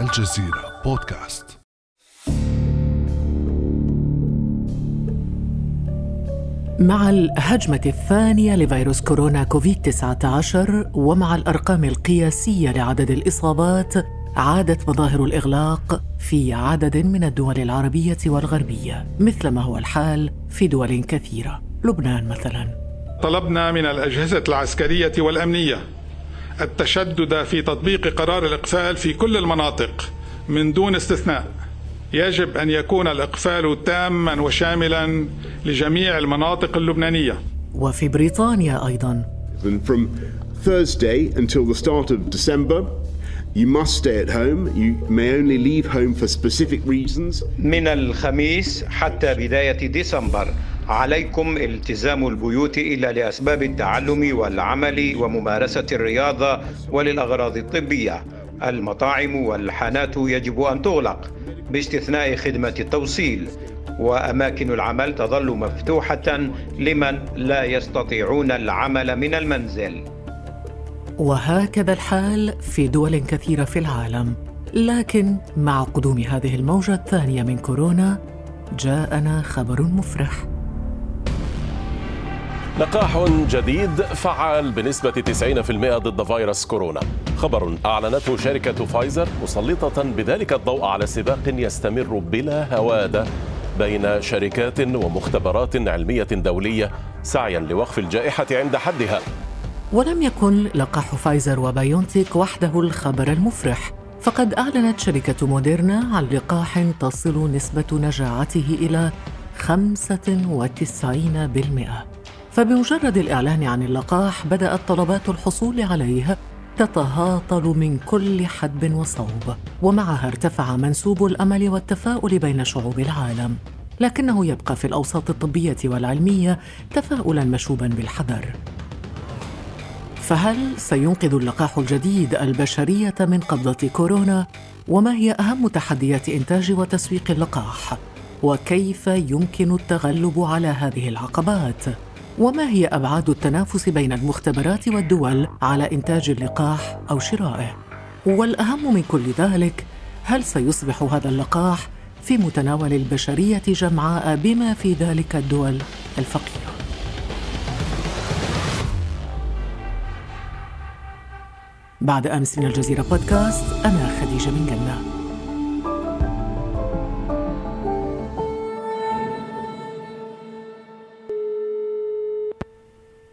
الجزيرة بودكاست. مع الهجمة الثانية لفيروس كورونا كوفيد 19 ومع الأرقام القياسية لعدد الإصابات عادت مظاهر الإغلاق في عدد من الدول العربية والغربية مثل ما هو الحال في دول كثيرة. لبنان مثلا. طلبنا من الأجهزة العسكرية والأمنية التشدد في تطبيق قرار الإقفال في كل المناطق من دون استثناء يجب أن يكون الإقفال تاما وشاملا لجميع المناطق اللبنانية وفي بريطانيا أيضا from Thursday until the start of December, you must stay at home. You may only leave home for specific reasons. من الخميس حتى بداية ديسمبر عليكم التزام البيوت إلا لأسباب التعلم والعمل وممارسة الرياضة وللأغراض الطبية. المطاعم والحانات يجب أن تغلق باستثناء خدمة التوصيل وأماكن العمل تظل مفتوحة لمن لا يستطيعون العمل من المنزل. وهكذا الحال في دول كثيرة في العالم. لكن مع قدوم هذه الموجة الثانية من كورونا جاءنا خبر مفرح. لقاح جديد فعال بنسبة 90% ضد فيروس كورونا. خبر أعلنته شركة فايزر مسلطة بذلك الضوء على سباق يستمر بلا هوادة بين شركات ومختبرات علمية دولية سعيا لوقف الجائحة عند حدها. ولم يكن لقاح فايزر وبايونتيك وحده الخبر المفرح فقد أعلنت شركة موديرنا عن لقاح تصل نسبة نجاعته إلى 95% فبمجرد الإعلان عن اللقاح بدأت طلبات الحصول عليه تتهاطل من كل حدب وصوب ومعها ارتفع منسوب الأمل والتفاؤل بين شعوب العالم. لكنه يبقى في الأوساط الطبية والعلمية تفاؤلا مشوبا بالحذر. فهل سينقذ اللقاح الجديد البشرية من قبضة كورونا؟ وما هي أهم تحديات إنتاج وتسويق اللقاح؟ وكيف يمكن التغلب على هذه العقبات؟ وما هي أبعاد التنافس بين المختبرات والدول على إنتاج اللقاح أو شرائه؟ والأهم من كل ذلك هل سيصبح هذا اللقاح في متناول البشرية جمعاء بما في ذلك الدول الفقيرة؟ بعد أمس من الجزيرة بودكاست أنا خديجة من جنة.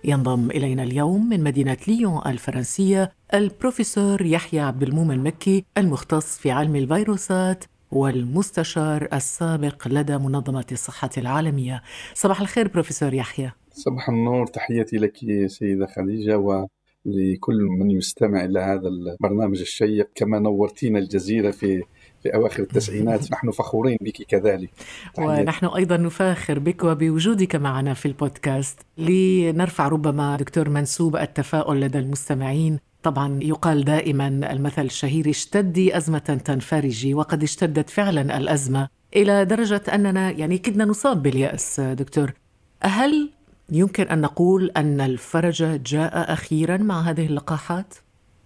ينضم إلينا اليوم من مدينة ليون الفرنسية البروفيسور يحيى عبد المؤمن مكي المختص في علم الفيروسات والمستشار السابق لدى منظمة الصحة العالمية. صباح الخير بروفيسور يحيى. صباح النور تحياتي لك سيدة خديجة ولكل من يستمع إلى هذا البرنامج الشيق. كما نورتينا الجزيرة في في أواخر التسعينات نحن فخورين بك كذلك. ونحن أيضا نفاخر بك وبوجودك معنا في البودكاست. لنرفع ربما دكتور منسوب التفاؤل لدى المستمعين. طبعا يقال دائما المثل الشهير اشتدي أزمة تنفرجي وقد اشتدت فعلا الأزمة إلى درجة أننا يعني كدنا نصاب باليأس. دكتور هل يمكن أن نقول أن الفرج جاء أخيرا مع هذه اللقاحات؟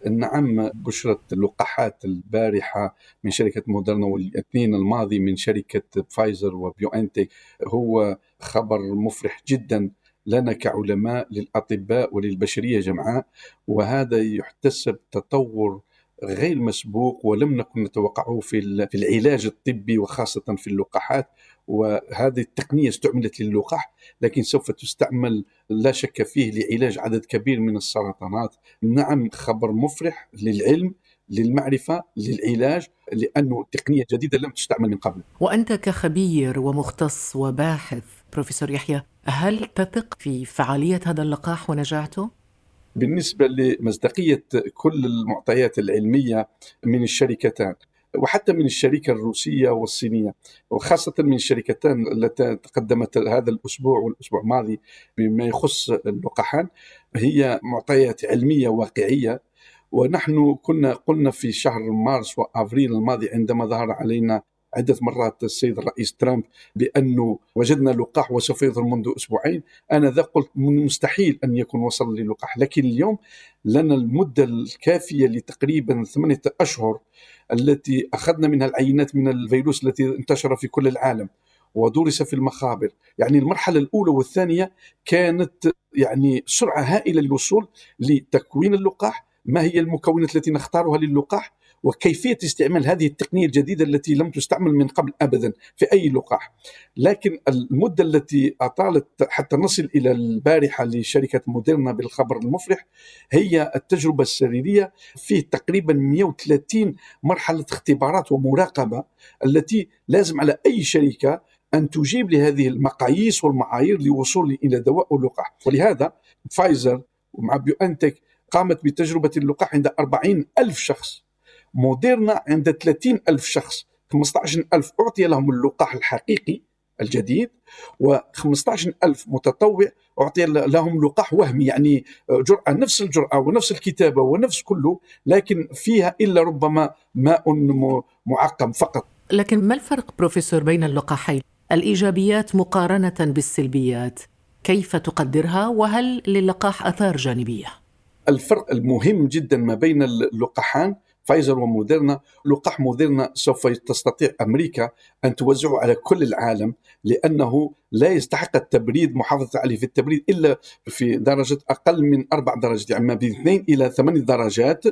نعم بشرة اللقاحات البارحة من شركة مودرنا والاثنين الماضي من شركة فايزر وبيو انتك هو خبر مفرح جدا لنا كعلماء للأطباء وللبشرية جمعاء وهذا يحتسب تطور غير مسبوق ولم نكن نتوقعه في في العلاج الطبي وخاصة في اللقاحات وهذه التقنية استعملت للقاح لكن سوف تستعمل لا شك فيه لعلاج عدد كبير من السرطانات نعم خبر مفرح للعلم للمعرفة للعلاج لأنه تقنية جديدة لم تستعمل من قبل وأنت كخبير ومختص وباحث بروفيسور يحيى هل تثق في فعالية هذا اللقاح ونجاعته؟ بالنسبة لمصداقية كل المعطيات العلمية من الشركتان وحتى من الشركة الروسية والصينية وخاصة من الشركتان التي تقدمت هذا الأسبوع والأسبوع الماضي بما يخص اللقاحان هي معطيات علمية واقعية. ونحن كنا قلنا في شهر مارس وأفريل الماضي عندما ظهر علينا عدة مرات السيد الرئيس ترامب بأنه وجدنا لقاح وسوف يظهر منذ أسبوعين. أنا ذا قلت من مستحيل أن يكون وصل للقاح لكن اليوم لنا المدة الكافية لتقريبا ثمانية أشهر التي أخذنا منها العينات من الفيروس التي انتشر في كل العالم ودرس في المخابر. يعني المرحلة الأولى والثانية كانت يعني سرعة هائلة للوصول لتكوين اللقاح. ما هي المكونات التي نختارها للقاح؟ وكيفية استعمال هذه التقنية الجديدة التي لم تستعمل من قبل ابدا في أي لقاح. لكن المدة التي أطالت حتى نصل إلى البارحة لشركة موديرنا بالخبر المفرح هي التجربة السريرية في تقريبا 130 مرحلة اختبارات ومراقبة التي لازم على أي شركة أن تجيب لهذه المقاييس والمعايير لوصول إلى دواء اللقاح ولهذا فايزر ومع بيوانتك قامت بتجربة اللقاح عند 40 ألف شخص موديرنا عند 30 ألف شخص 15 ألف أعطي لهم اللقاح الحقيقي الجديد و15 ألف متطوع أعطي لهم لقاح وهمي يعني جرعة نفس الجرعة ونفس الكتابة ونفس كله لكن فيها إلا ربما ماء معقم فقط لكن ما الفرق بروفيسور بين اللقاحين؟ الإيجابيات مقارنة بالسلبيات كيف تقدرها وهل للقاح أثار جانبية؟ الفرق المهم جدا ما بين اللقاحان فايزر وموديرنا لقاح موديرنا سوف تستطيع أمريكا أن توزعه على كل العالم لأنه لا يستحق التبريد محافظة عليه في التبريد إلا في درجة أقل من أربع درجات يعني ما بين اثنين إلى ثمان درجات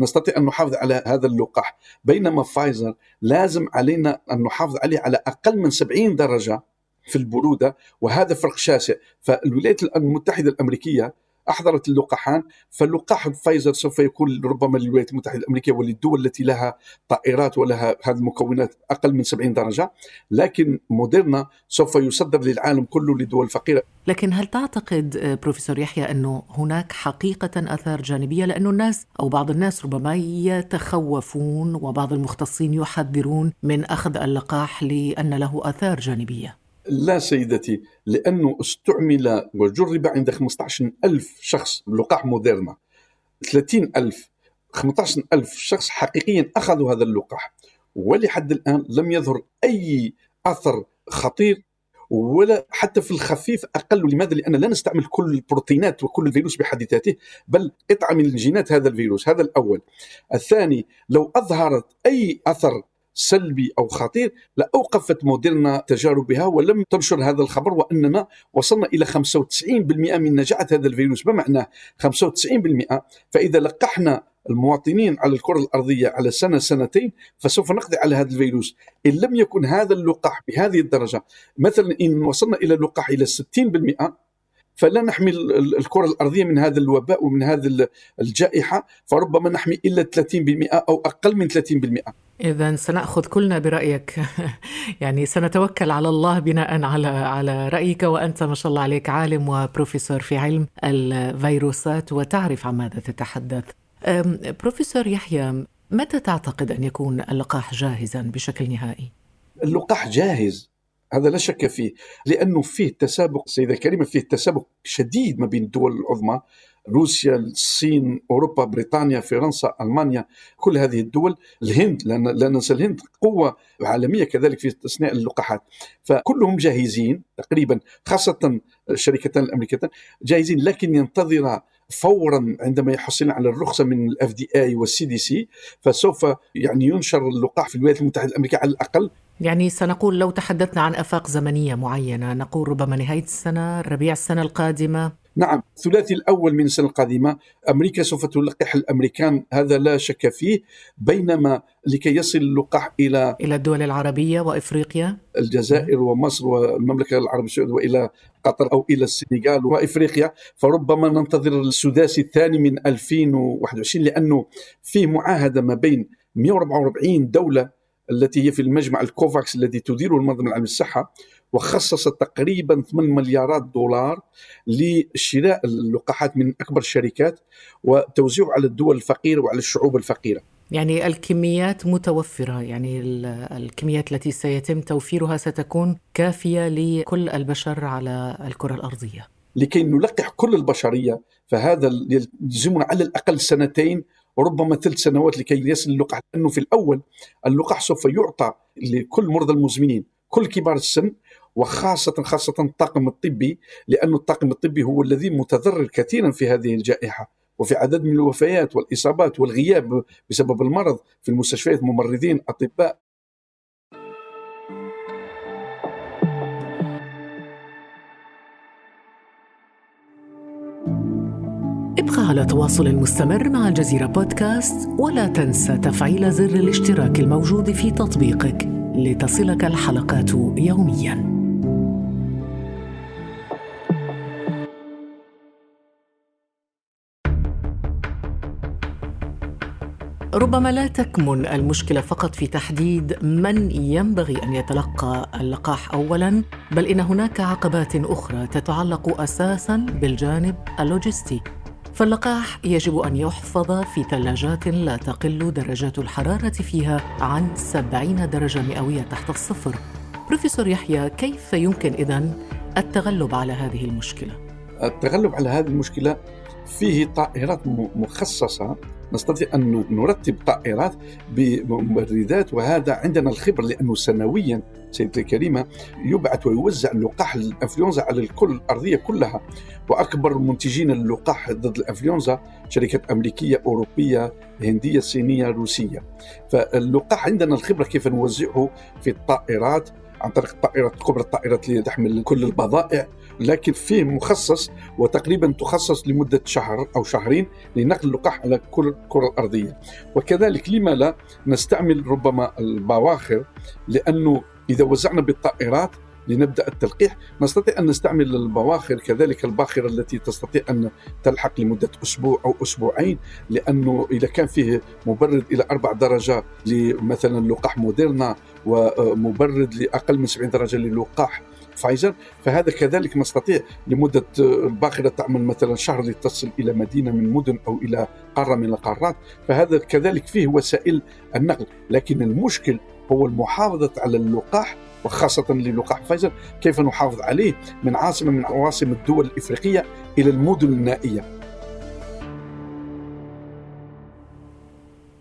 نستطيع أن نحافظ على هذا اللقاح. بينما فايزر لازم علينا أن نحافظ عليه على أقل من 70 درجة في البرودة وهذا فرق شاسع. فالولايات المتحدة الأمريكية أحضرت اللقاحان فاللقاح فايزر سوف يكون ربما للولايات المتحدة الأمريكية وللدول التي لها طائرات ولها هذه المكونات أقل من 70 درجة لكن موديرنا سوف يصدر للعالم كله لدول فقيرة. لكن هل تعتقد بروفيسور يحيى أنه هناك حقيقة آثار جانبية؟ لأنه الناس أو بعض الناس ربما يتخوفون وبعض المختصين يحذرون من أخذ اللقاح لأن له آثار جانبية. لا سيدتي لأنه استعمل وجرب عند 15 ألف شخص لقاح موديرنا 30 ألف 15 ألف شخص حقيقيا أخذوا هذا اللقاح ولحد الآن لم يظهر أي أثر خطير ولا حتى في الخفيف أقل لماذا؟ لأن لا نستعمل كل البروتينات وكل الفيروس بحد ذاته بل قطعه من جينات هذا الفيروس هذا الأول. الثاني لو أظهرت أي أثر سلبي أو خطير لاوقفت موديرنا تجاربها ولم تنشر هذا الخبر وأننا وصلنا إلى 95% من نجاعة هذا الفيروس. بمعنى 95% فإذا لقحنا المواطنين على الكرة الأرضية على سنة سنتين فسوف نقضي على هذا الفيروس. إن لم يكن هذا اللقاح بهذه الدرجة مثلا إن وصلنا إلى اللقاح إلى 60% فلا نحمي الكرة الأرضية من هذا الوباء ومن هذه الجائحة فربما نحمي إلا 30% أو أقل من 30% إذا سنأخذ كلنا برأيك يعني سنتوكل على الله بناء على على رأيك وأنت ما شاء الله عليك عالم وبروفيسور في علم الفيروسات وتعرف عن ماذا تتحدث. بروفيسور يحيى متى تعتقد أن يكون اللقاح جاهزا بشكل نهائي؟ اللقاح جاهز هذا لا شك فيه لأنه فيه تسابق سيدة كريمه فيه تسابق شديد ما بين الدول العظمى روسيا الصين أوروبا بريطانيا فرنسا ألمانيا كل هذه الدول الهند لا ننسى الهند قوة عالمية كذلك في تصنيع اللقاحات. فكلهم جاهزين تقريبا خاصة الشركتان الأمريكتان جاهزين لكن ينتظر فورا عندما يحصلن على الرخصة من ال FDA وال CDC فسوف يعني ينشر اللقاح في الولايات المتحدة الأمريكية على الأقل. يعني سنقول لو تحدثنا عن آفاق زمنية معينة نقول ربما نهاية السنة ربيع السنة القادمة. نعم الثلاثي الأول من السنة القادمة أمريكا سوف تلقح الأمريكان هذا لا شك فيه بينما لكي يصل اللقاح إلى إلى الدول العربية وإفريقيا؟ الجزائر ومصر والمملكة العربية السعودية وإلى قطر أو إلى السنغال وإفريقيا فربما ننتظر السداسي الثاني من 2021 لأنه في معاهدة ما بين 144 دولة التي هي في المجمع الكوفاكس الذي تديره المنظمة العالمية للصحة وخصص تقريبا 8 مليارات دولار لشراء اللقاحات من أكبر الشركات وتوزيعه على الدول الفقيرة وعلى الشعوب الفقيرة. يعني الكميات متوفرة، يعني الكميات التي سيتم توفيرها ستكون كافية لكل البشر على الكرة الأرضية. لكي نلقح كل البشرية فهذا يلزمنا على الأقل سنتين وربما ثلاث سنوات لكي يصل اللقاح لأنه في الأول اللقاح سوف يعطى لكل مرضى المزمنين كل كبار السن وخاصة خاصة الطاقم الطبي لأن الطاقم الطبي هو الذي متضرر كثيرا في هذه الجائحة وفي عدد من الوفيات والإصابات والغياب بسبب المرض في المستشفيات ممرضين أطباء ابقى على تواصل مستمر مع الجزيرة بودكاست ولا تنسى تفعيل زر الاشتراك الموجود في تطبيقك لتصلك الحلقات يومياً. ربما لا تكمن المشكلة فقط في تحديد من ينبغي أن يتلقى اللقاح اولا بل إن هناك عقبات أخرى تتعلق أساسا بالجانب اللوجستي. فاللقاح يجب أن يحفظ في ثلاجات لا تقل درجات الحرارة فيها عن 70 درجة مئوية تحت الصفر. بروفيسور يحيى كيف يمكن إذن التغلب على هذه المشكلة؟ التغلب على هذه المشكلة فيه طائرات مخصصة نستطيع أن نرتب طائرات بمبردات وهذا عندنا الخبر لأنه سنويا سيدتي الكريمة يبعث ويوزع لقاح الأنفلونزا على الكل الأرضية كلها. وأكبر منتجين اللقاح ضد الأنفلونزا شركات أمريكية أوروبية هندية صينية روسية. فاللقاح عندنا الخبرة كيف نوزعه في الطائرات عن طريق الطائرات كبرى الطائرات اللي تحمل كل البضائع. لكن فيه مخصص وتقريبا تخصص لمدة شهر أو شهرين لنقل اللقاح على كل الكرة الأرضية وكذلك لما لا نستعمل ربما البواخر لأنه إذا وزعنا بالطائرات لنبدأ التلقيح نستطيع أن نستعمل البواخر كذلك الباخرة التي تستطيع أن تلحق لمدة أسبوع أو أسبوعين لأنه إذا كان فيه مبرد إلى أربع درجات لمثلا لقاح موديرنا ومبرد لأقل من 70 درجة للقاح فايزر فهذا كذلك نستطيع لمدة باخرة تعمل مثلا شهر لتصل إلى مدينة من مدن أو إلى قارة من القارات. فهذا كذلك فيه وسائل النقل. لكن المشكل هو المحافظة على اللقاح وخاصة للقاح فايزر كيف نحافظ عليه من عاصمة من عواصم الدول الإفريقية إلى المدن النائية.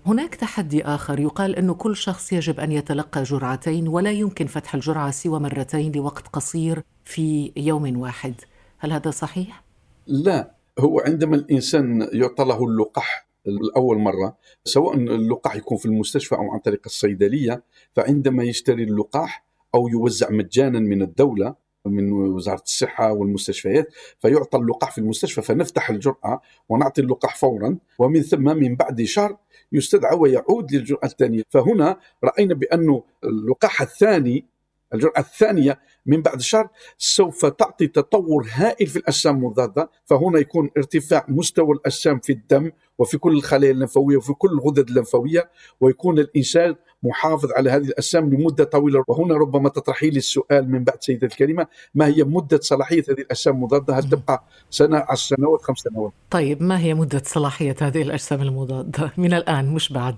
هناك تحدي آخر. يقال أن كل شخص يجب أن يتلقى جرعتين ولا يمكن فتح الجرعة سوى مرتين لوقت قصير في يوم واحد. هل هذا صحيح؟ لا. هو عندما الإنسان يعطى له اللقاح الأول مرة سواء اللقاح يكون في المستشفى أو عن طريق الصيدلية فعندما يشتري اللقاح أو يوزع مجانا من الدولة من وزارة الصحة والمستشفيات فيعطى اللقاح في المستشفى فنفتح الجرعه ونعطي اللقاح فورا ومن ثم من بعد شهر يستدعى ويعود للجرعه الثانية. فهنا رأينا بانه اللقاح الثاني الجرعة الثانية من بعد شهر سوف تعطي تطور هائل في الأجسام المضادة فهنا يكون ارتفاع مستوى الأجسام في الدم وفي كل الخلايا الليمفاوية وفي كل الغدد الليمفاوية ويكون الإنسان محافظ على هذه الأجسام لمدة طويلة. وهنا ربما تطرحي لي السؤال من بعد سيدة الكريمة ما هي مدة صلاحية هذه الأجسام المضادة؟ هل تبقى سنة عشر سنوات خمس سنوات؟ طيب ما هي مدة صلاحية هذه الأجسام المضادة؟ من الآن مش بعد.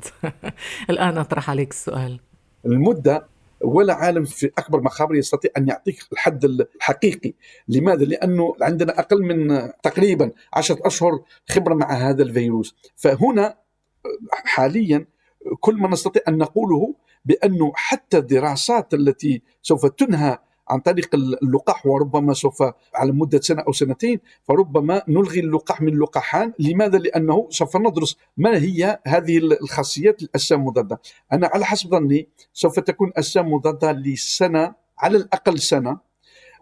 الآن أطرح عليك السؤال. المدة ولا عالم في أكبر مخابر يستطيع أن يعطيك الحد الحقيقي. لماذا؟ لأنه عندنا أقل من تقريبا عشرة أشهر خبرة مع هذا الفيروس. فهنا حاليا كل ما نستطيع أن نقوله بأنه حتى الدراسات التي سوف تنهى عن طريق اللقاح وربما سوف على مدة سنة أو سنتين فربما نلغي اللقاح من اللقاحان لماذا؟ لأنه سوف ندرس ما هي هذه الخاصيات الأجسام المضادة أنا على حسب ظني سوف تكون أجسام مضادة لسنة على الأقل سنة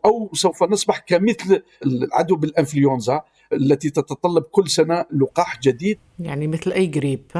أو سوف نصبح كمثل العدو بالإنفلونزا التي تتطلب كل سنة لقاح جديد. يعني مثل أي قريب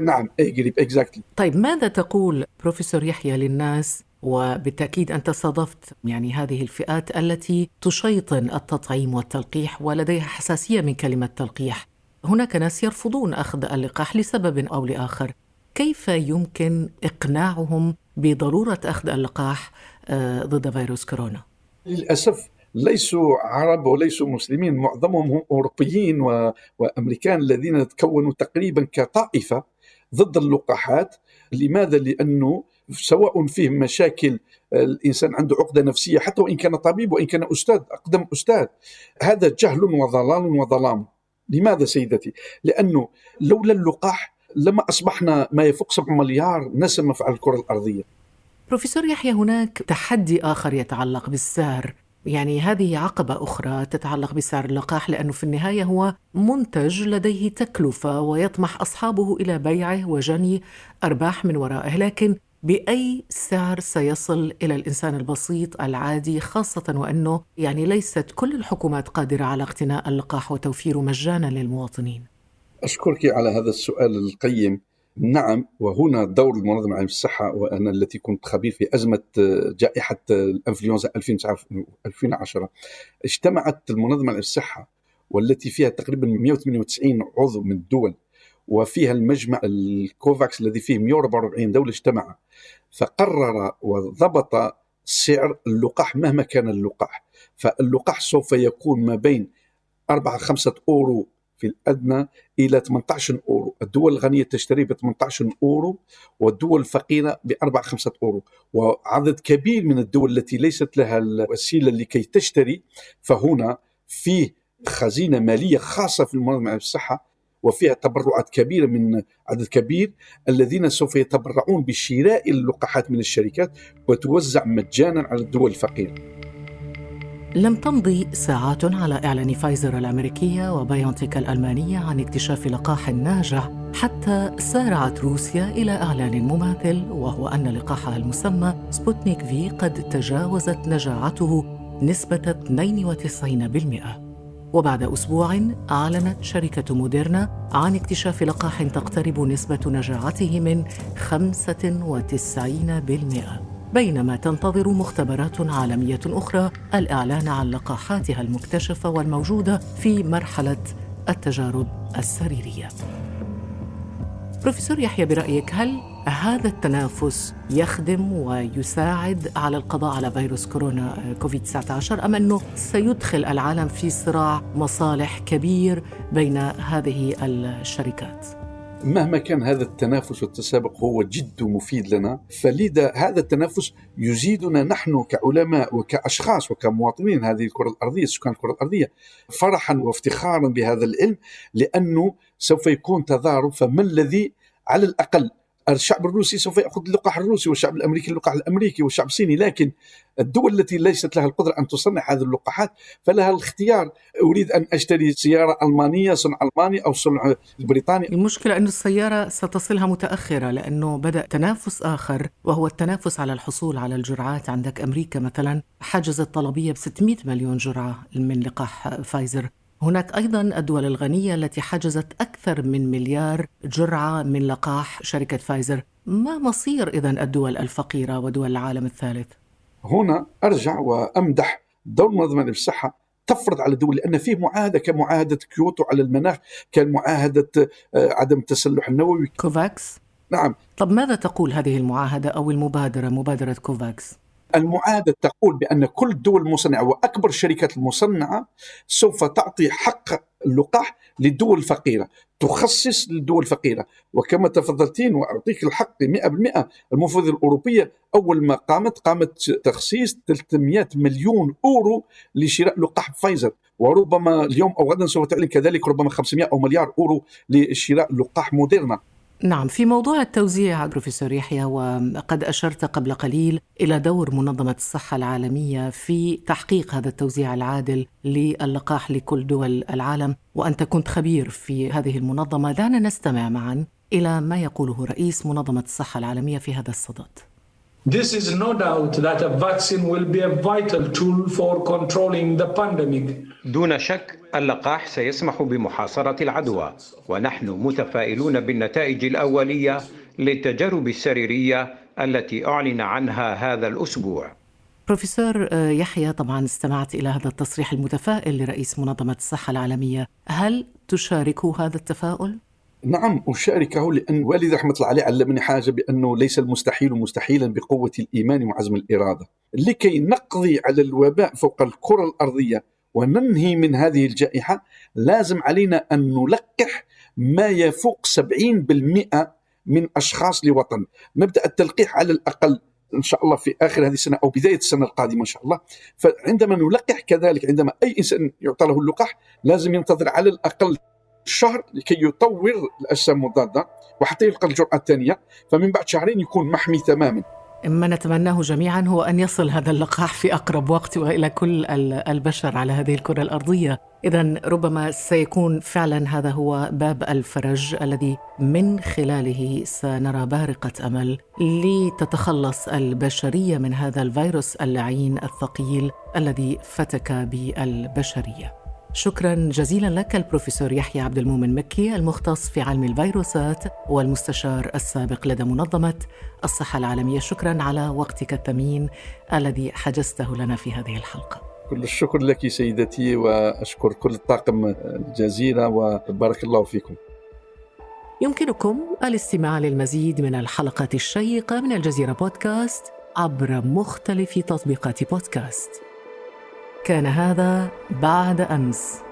نعم أي قريب اكزاكتلي طيب ماذا تقول بروفيسور يحيى للناس وبالتأكيد أنت صادفت يعني هذه الفئات التي تشيطن التطعيم والتلقيح ولديها حساسية من كلمة تلقيح. هناك ناس يرفضون أخذ اللقاح لسبب أو لآخر. كيف يمكن إقناعهم بضرورة أخذ اللقاح آه، ضد فيروس كورونا؟ للأسف ليسوا عرب وليسوا مسلمين معظمهم هم أوروبيين و... وأمريكان الذين تكونوا تقريبا كطائفة ضد اللقاحات لماذا؟ لأنه سواء فيه مشاكل الإنسان عنده عقدة نفسية حتى وإن كان طبيب وإن كان أستاذ أقدم أستاذ. هذا جهل وضلال وظلام. لماذا سيدتي؟ لأنه لولا اللقاح لما أصبحنا ما يفوق 7 مليار نسمة على الكرة الأرضية. بروفيسور يحيى هناك تحدي آخر يتعلق بالسعر يعني هذه عقبة أخرى تتعلق بسعر اللقاح لأنه في النهاية هو منتج لديه تكلفة ويطمح أصحابه إلى بيعه وجني أرباح من ورائه. لكن بأي سعر سيصل إلى الإنسان البسيط العادي خاصة وأنه يعني ليست كل الحكومات قادرة على اقتناء اللقاح وتوفيره مجانا للمواطنين. أشكرك على هذا السؤال القيم. نعم وهنا دور المنظمة العالمية للصحة وأنا التي كنت خبير في أزمة جائحة الإنفلونزا 2010 اجتمعت المنظمة العالمية للصحة والتي فيها تقريبا 198 عضو من الدول وفيها المجمع الكوفاكس الذي فيه 144 دولة اجتمع. فقرر وضبط سعر اللقاح مهما كان اللقاح. فاللقاح سوف يكون ما بين 4 5 أورو في الأدنى إلى 18 أورو. الدول الغنية تشتري ب 18 أورو والدول الفقيرة ب 4 5 أورو. وعدد كبير من الدول التي ليست لها الوسيلة لكي تشتري فهنا فيه خزينة مالية خاصة في المنظمة الصحة وفيها تبرعات كبيرة من عدد كبير الذين سوف يتبرعون بشراء اللقاحات من الشركات وتوزع مجانا على الدول الفقيرة. لم تمضي ساعات على إعلان فايزر الأمريكية وبايونتيك الألمانية عن اكتشاف لقاح ناجح حتى سارعت روسيا إلى إعلان مماثل وهو أن لقاحها المسمى سبوتنيك V قد تجاوزت نجاعته نسبة 92%. وبعد أسبوع أعلنت شركة موديرنا عن اكتشاف لقاح تقترب نسبة نجاعته من 95% بينما تنتظر مختبرات عالمية أخرى الإعلان عن لقاحاتها المكتشفة والموجودة في مرحلة التجارب السريرية. بروفيسور يحيى برأيك هل هذا التنافس يخدم ويساعد على القضاء على فيروس كورونا كوفيد 19 أم أنه سيدخل العالم في صراع مصالح كبير بين هذه الشركات؟ مهما كان هذا التنافس والتسابق هو جد مفيد لنا فلذا هذا التنافس يزيدنا نحن كعلماء وكأشخاص وكمواطنين هذه الكرة الأرضية سكان الكرة الأرضية فرحا وافتخارا بهذا العلم لأنه سوف يكون تضارب فما الذي على الأقل الشعب الروسي سوف يأخذ اللقاح الروسي والشعب الأمريكي اللقاح الأمريكي والشعب الصيني لكن الدول التي ليست لها القدرة أن تصنع هذه اللقاحات فلها الاختيار. أريد أن أشتري سيارة ألمانية صنع ألماني أو صنع بريطاني. المشكلة انه السيارة ستصلها متأخرة لأنه بدأ تنافس آخر وهو التنافس على الحصول على الجرعات. عندك أمريكا مثلا حجزت طلبية ب 600 مليون جرعة من لقاح فايزر. هناك أيضا الدول الغنية التي حجزت أكثر من مليار جرعة من لقاح شركة فايزر، ما مصير اذا الدول الفقيرة ودول العالم الثالث؟ هنا أرجع وأمدح دور منظمة الصحة تفرض على الدول لأن فيه معاهدة كمعاهدة كيوتو على المناخ كمعاهدة آه، عدم التسلح النووي كوفاكس نعم طب ماذا تقول هذه المعاهدة أو المبادرة مبادرة كوفاكس؟ المعاهدة تقول بأن كل الدول المصنعة وأكبر الشركات المصنعة سوف تعطي حق اللقاح للدول الفقيرة تخصص للدول الفقيرة وكما تفضلتين وأعطيك الحق 100% المفوضية الأوروبية أول ما قامت قامت تخصيص 300 مليون أورو لشراء لقاح فايزر. وربما اليوم أو غدا سوف تعلن كذلك ربما 500 أو مليار أورو لشراء لقاح موديرنا. نعم في موضوع التوزيع بروفيسور يحيى وقد أشرت قبل قليل إلى دور منظمة الصحة العالمية في تحقيق هذا التوزيع العادل للقاح لكل دول العالم. وأنت كنت خبير في هذه المنظمة. دعنا نستمع معا إلى ما يقوله رئيس منظمة الصحة العالمية في هذا الصدد. This is no doubt that a vaccine will be a vital tool for controlling the pandemic. دون شك اللقاح سيسمح بمحاصرة العدوى ونحن متفائلون بالنتائج الأولية للتجارب السريرية التي أعلن عنها هذا الأسبوع. بروفيسور آه، يحيى طبعا استمعت إلى هذا التصريح المتفائل لرئيس منظمة الصحة العالمية، هل تشارك هذا التفاؤل؟ نعم أشاركه لأن والدي رحمة الله عليه علمني حاجة بأنه ليس المستحيل مستحيلا بقوة الإيمان وعزم الإرادة لكي نقضي على الوباء فوق الكرة الأرضية وننهي من هذه الجائحة. لازم علينا أن نلقح ما يفوق 70% من أشخاص لوطن. نبدأ التلقيح على الأقل إن شاء الله في آخر هذه السنة أو بداية السنة القادمة إن شاء الله. فعندما نلقح كذلك عندما أي إنسان يعطى له اللقاح لازم ينتظر على الأقل شهر لكي يطور الأجسام المضاده وحتى يلقى الجرعة الثانية. فمن بعد شهرين يكون محمي تماما. ما نتمناه جميعا هو أن يصل هذا اللقاح في أقرب وقت وإلى كل البشر على هذه الكرة الأرضية، اذا ربما سيكون فعلا هذا هو باب الفرج الذي من خلاله سنرى بارقة أمل لتتخلص البشرية من هذا الفيروس اللعين الثقيل الذي فتك بالبشرية. شكرا جزيلا لك البروفيسور يحيى عبد المؤمن مكي المختص في علم الفيروسات والمستشار السابق لدى منظمة الصحة العالمية. شكرا على وقتك الثمين الذي حجزته لنا في هذه الحلقة. كل الشكر لك سيدتي وأشكر كل الطاقم الجزيره وبارك الله فيكم. يمكنكم الاستماع للمزيد من الحلقات الشيقة من الجزيرة بودكاست عبر مختلف تطبيقات بودكاست. كان هذا بعد أمس.